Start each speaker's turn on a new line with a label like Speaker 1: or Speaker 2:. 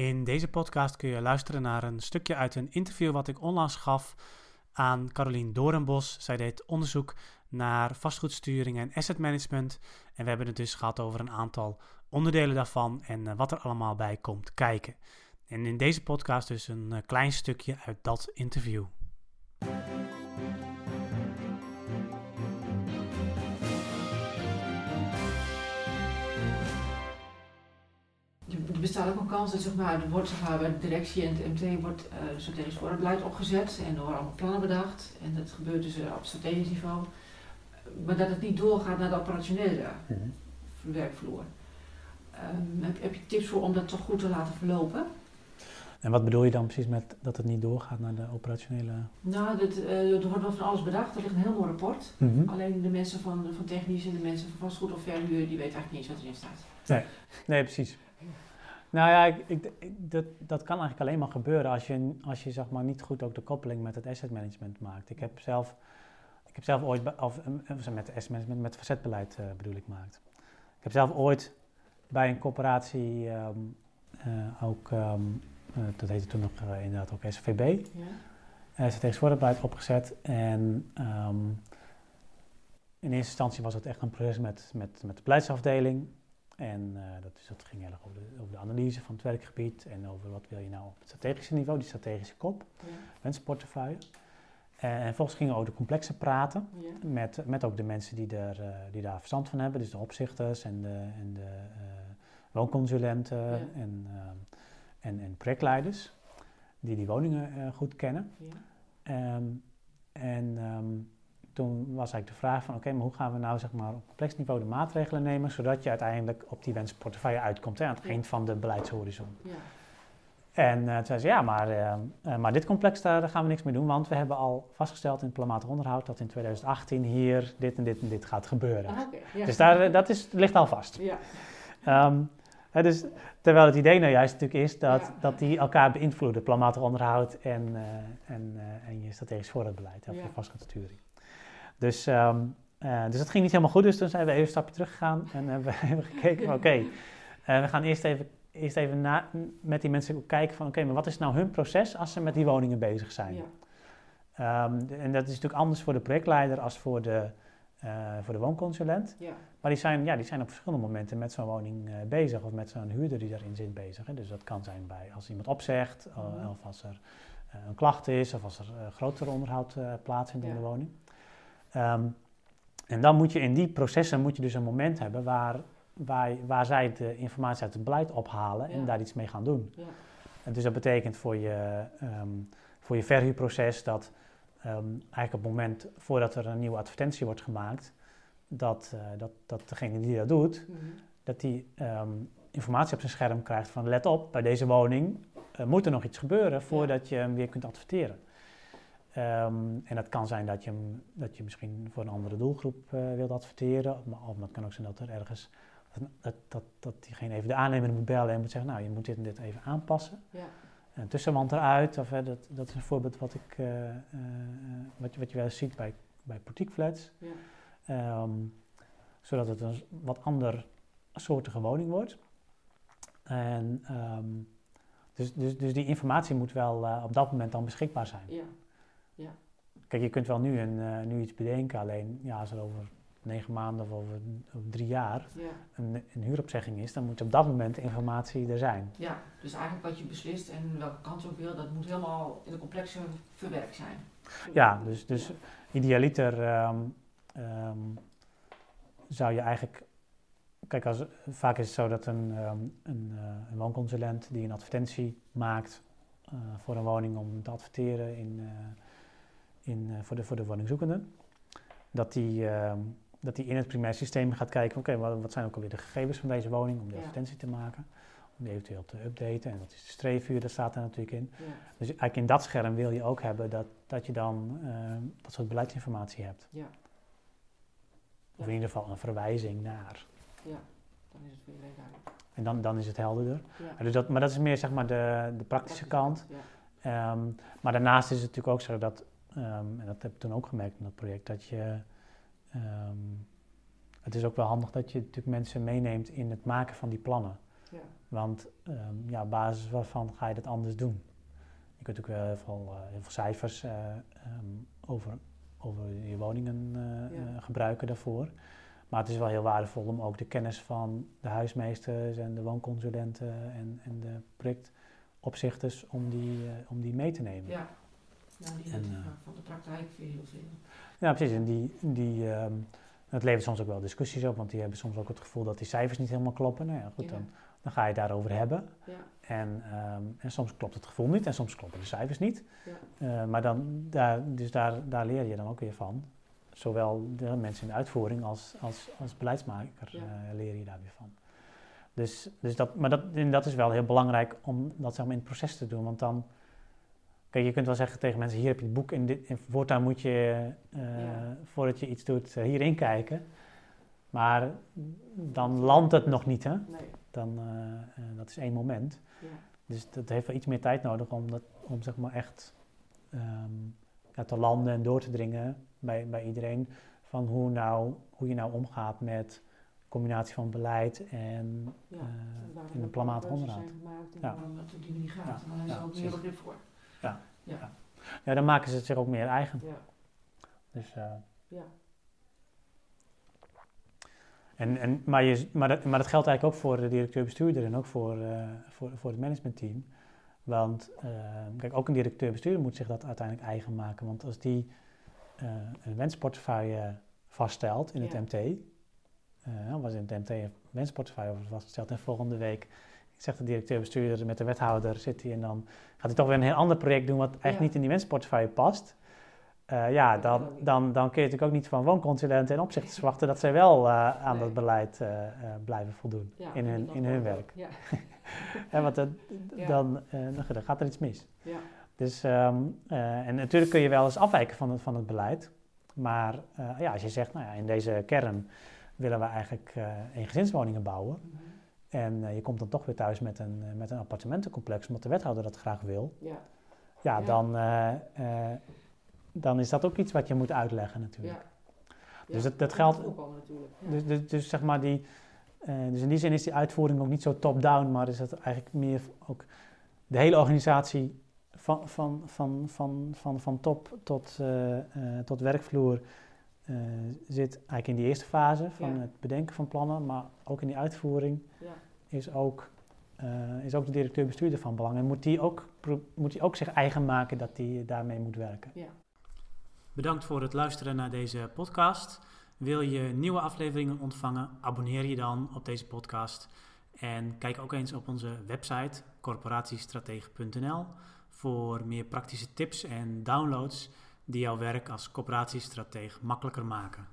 Speaker 1: In deze podcast kun je luisteren naar een stukje uit een interview wat ik onlangs gaf aan Carolien Dorenbos. Zij deed onderzoek naar vastgoedsturing en asset management. En we hebben het dus gehad over een aantal onderdelen daarvan en eh, wat er allemaal bij komt kijken. En in deze podcast dus een eh, klein stukje uit dat interview.
Speaker 2: Bestaat ook een kans dat zeg maar, er wordt zeg maar, bij de directie en het MT wordt uh, strategisch voorbeleid opgezet en er worden allemaal plannen bedacht. En dat gebeurt dus uh, op strategisch niveau. Maar dat het niet doorgaat naar de operationele mm-hmm. werkvloer. Um, heb, heb, je tips voor om dat toch goed te laten verlopen?
Speaker 1: En wat bedoel je dan precies met dat het niet doorgaat naar de operationele?
Speaker 2: Nou, dat, uh, er wordt wel van alles bedacht. Er ligt een heel mooi rapport. Mm-hmm. Alleen de mensen van, van technisch en de mensen van vastgoed of verhuur, die weten eigenlijk niet eens wat erin staat.
Speaker 1: Nee, nee precies. Nou ja, ik, ik, dat, dat kan eigenlijk alleen maar gebeuren als je, als je zeg maar, niet goed ook de koppeling met het asset management maakt. Ik heb zelf, ik heb zelf ooit, of met het asset management, met facettebeleid uh, bedoel ik maakt. Ik heb zelf ooit bij een corporatie um, uh, ook, um, uh, dat heette toen nog inderdaad ook SVB, ja. strategisch beleid opgezet. En um, in eerste instantie was het echt een proces met, met, met de beleidsafdeling. En uh, dat, is, dat ging heel erg over de, over de, analyse van het werkgebied en over wat wil je nou op het strategische niveau, die strategische kop, ja. wensportefeuille. En, en vervolgens gingen we over de complexe praten ja. met, met ook de mensen die, er, uh, die daar verstand van hebben, dus de opzichters en de, en de uh, woonconsulenten ja. en, en, en projectleiders die die woningen goed kennen. Um, en um, toen was eigenlijk de vraag van oké, maar hoe gaan we nou zeg maar op complex niveau de maatregelen nemen, zodat je uiteindelijk op die wensportefeuille uitkomt hè, aan het eind van de beleidshorizon. Ja. En uh, toen zei ze, ja, maar, uh, uh, maar dit complex, daar, daar, gaan we niks mee doen, want we hebben al vastgesteld in het planmatig onderhoud dat in 2018 hier dit en dit en dit gaat gebeuren. Ah, okay, ja. Dus daar, dat is, ligt al vast. Ja. Um, dus, terwijl het idee nou juist natuurlijk is dat, ja. dat die elkaar beïnvloeden, planmatig onderhoud en, en, en je strategisch voorraadbeleid, of je vastgoedsturing. Dus, um, uh, dus dat ging niet helemaal goed. Dus toen zijn we even een stapje terug gegaan en hebben we gekeken van oké, okay, uh, we gaan eerst even, eerst even na, met die mensen kijken van oké, okay, maar wat is nou hun proces als ze met die woningen bezig zijn? Ja. Um, en dat is natuurlijk anders voor de projectleider als voor de, uh, voor de woonconsulent. Ja. Maar die zijn, ja, die zijn op verschillende momenten met zo'n woning bezig of met zo'n huurder die daarin zit bezig. Hè. Dus dat kan zijn bij als iemand opzegt mm. of als er een klacht is of als er groter onderhoud plaatsvindt in de woning. Um, en dan moet je in die processen moet je dus een moment hebben waar, waar, waar zij de informatie uit het beleid ophalen en daar iets mee gaan doen. Ja. En dus dat betekent voor je, um, voor je verhuurproces dat um, eigenlijk op het moment voordat er een nieuwe advertentie wordt gemaakt, dat, uh, dat, dat degene die dat doet, mm -hmm. dat die informatie op zijn scherm krijgt van let op, bij deze woning uh, moet er nog iets gebeuren voordat ja. je hem weer kunt adverteren. Um, en dat kan zijn dat je, dat je misschien voor een andere doelgroep uh, wilt adverteren. Of dat kan ook zijn dat er ergens dat, dat, dat diegene even de aannemer moet bellen en moet zeggen, nou je moet dit en dit even aanpassen. Ja. Een tussenwand eruit, of, hè, dat, dat is een voorbeeld wat, ik, uh, uh, wat, wat je wel eens ziet bij, bij flats. Ja. Um, zodat het een wat ander soortige woning wordt. En, um, dus, dus, dus die informatie moet wel op dat moment dan beschikbaar zijn. Ja. Ja. Kijk, je kunt wel nu, een, uh, nu iets bedenken, alleen ja, als er over negen maanden of over, over drie jaar ja. een, een, huuropzegging is, dan moet op dat moment de informatie er zijn.
Speaker 2: Ja, dus eigenlijk wat je beslist en welke kant je ook wil, dat moet helemaal in de complexe verwerkt zijn.
Speaker 1: Ja, dus, dus ja. idealiter um, um, zou je eigenlijk Kijk, als, vaak is het zo dat een, um, een, uh, een woonconsulent die een advertentie maakt uh, voor een woning om te adverteren in, uh, in, uh, voor, de, voor de woningzoekenden. Dat die, uh, dat die in het primair systeem gaat kijken, oké, okay, wat, wat, zijn ook alweer de gegevens van deze woning om ja. advertentie te maken, om die eventueel te updaten. En dat is de streefuur, dat staat er natuurlijk in. Ja. Dus eigenlijk in dat scherm wil je ook hebben dat, dat je dan uh, dat soort beleidsinformatie hebt. Ja. Of in ieder geval een verwijzing naar.
Speaker 2: Ja, dan is het weer duidelijk.
Speaker 1: En dan, dan is het helderder. Ja. Dus dat, maar dat is meer zeg maar de, de praktische kant. Ja. Um, maar daarnaast is het natuurlijk ook zo dat Um, en dat heb ik toen ook gemerkt in dat project, dat je. Um, het is ook wel handig dat je natuurlijk mensen meeneemt in het maken van die plannen.
Speaker 2: Ja.
Speaker 1: Want ehm, ja, op basis waarvan ga je dat anders doen? Je kunt ook wel heel veel, eh, heel veel cijfers eh, ehm, over, over je woningen eh,
Speaker 2: Ja.
Speaker 1: gebruiken daarvoor. Maar het is wel heel waardevol om ook de kennis van de huismeesters en de woonconsulenten en, en de projectopzichters om die, om die mee te nemen.
Speaker 2: Ja. Nou, die
Speaker 1: En, eh,
Speaker 2: van de praktijk weer heel veel.
Speaker 1: Ja, precies. En die, die, ehm, het levert soms ook wel discussies op, want die hebben soms ook het gevoel dat die cijfers niet helemaal kloppen. Nou ja, goed,
Speaker 2: Ja.
Speaker 1: dan, dan ga je het daarover hebben.
Speaker 2: Ja.
Speaker 1: En, ehm, en soms klopt het gevoel niet en soms kloppen de cijfers niet.
Speaker 2: Ja.
Speaker 1: Eh, maar dan, daar, dus daar, daar leer je dan ook weer van. Zowel de mensen in de uitvoering als, als, als beleidsmaker
Speaker 2: Ja.
Speaker 1: eh, leer je daar weer van. Dus, dus dat, maar dat, en dat is wel heel belangrijk om dat zeg maar, in het proces te doen. Want dan, kijk, je kunt wel zeggen tegen mensen, hier heb je het boek, in dit, voortaan moet je, eh,
Speaker 2: Ja.
Speaker 1: voordat je iets doet, eh, hierin kijken. Maar dan landt het nog niet, hè?
Speaker 2: Nee.
Speaker 1: Dan, eh, dat is één moment.
Speaker 2: Ja.
Speaker 1: Dus dat heeft wel iets meer tijd nodig om, dat, om zeg maar echt ehm, ja, te landen en door te dringen bij, bij iedereen. Van hoe, nou, hoe je nou omgaat met combinatie van beleid en,
Speaker 2: Ja. Waarom
Speaker 1: en een planmatig
Speaker 2: keuzes
Speaker 1: onderhoud.
Speaker 2: en
Speaker 1: Ja.
Speaker 2: op die manier gaat.
Speaker 1: Ja.
Speaker 2: En daar is ook meer
Speaker 1: precies.
Speaker 2: begrip voor.
Speaker 1: Ja.
Speaker 2: Ja.
Speaker 1: Ja, dan maken ze het zich ook meer eigen.
Speaker 2: Ja.
Speaker 1: Dus, eh,
Speaker 2: Ja.
Speaker 1: en, en, maar, je, maar, dat, maar dat geldt eigenlijk ook voor de directeur-bestuurder en ook voor, eh, voor, voor het managementteam. Want eh, kijk, ook een directeur-bestuurder moet zich dat uiteindelijk eigen maken. Want als die een wensportefeuille vaststelt in het. MT, was in het MT een wensportefeuille vastgesteld en volgende week zegt de directeur-bestuurder met de wethouder zit hij en dan gaat hij toch weer een heel ander project doen wat eigenlijk
Speaker 2: Ja.
Speaker 1: niet in die wensportefeuille past. Eh, ja, dan, dan, dan kun je natuurlijk ook niet van woonconsulenten en opzichters verwachten dat zij wel eh, aan
Speaker 2: Nee.
Speaker 1: dat beleid eh, blijven voldoen
Speaker 2: Ja,
Speaker 1: in hun, in hun werk.
Speaker 2: Ja.
Speaker 1: Want dan, dan, dan gaat er iets mis.
Speaker 2: Ja.
Speaker 1: Dus, ehm, eh, en natuurlijk kun je wel eens afwijken van het, van het beleid. Maar ja, als je zegt, nou ja, in deze kern willen we eigenlijk eengezinswoningen bouwen.
Speaker 2: Mhm.
Speaker 1: En eh, je komt dan toch weer thuis met een, eh, met een appartementencomplex, omdat de wethouder dat graag wil.
Speaker 2: Ja.
Speaker 1: Ja. Dan, eh, dan is dat ook iets wat je moet uitleggen natuurlijk.
Speaker 2: Ja.
Speaker 1: Dus dat- dat geldt-. Dus, dus, dus zeg maar die, dus in die zin is die uitvoering ook niet zo top-down, maar is het eigenlijk meer ook de hele organisatie van, van, van, van, van, van top tot, tot werkvloer eh, zit eigenlijk in die eerste fase van
Speaker 2: Ja.
Speaker 1: het bedenken van plannen, maar ook in die uitvoering
Speaker 2: Ja.
Speaker 1: is ook, eh, is ook de directeur-bestuurder van belang. En moet die, ook, moet die ook zich eigen maken dat hij daarmee moet werken.
Speaker 2: Ja.
Speaker 1: Bedankt voor het luisteren naar deze podcast. Wil je nieuwe afleveringen ontvangen? Abonneer je dan op deze podcast. En kijk ook eens op onze website corporatiestratege.nl voor meer praktische tips en downloads die jouw werk als coöperatiestratege makkelijker maken.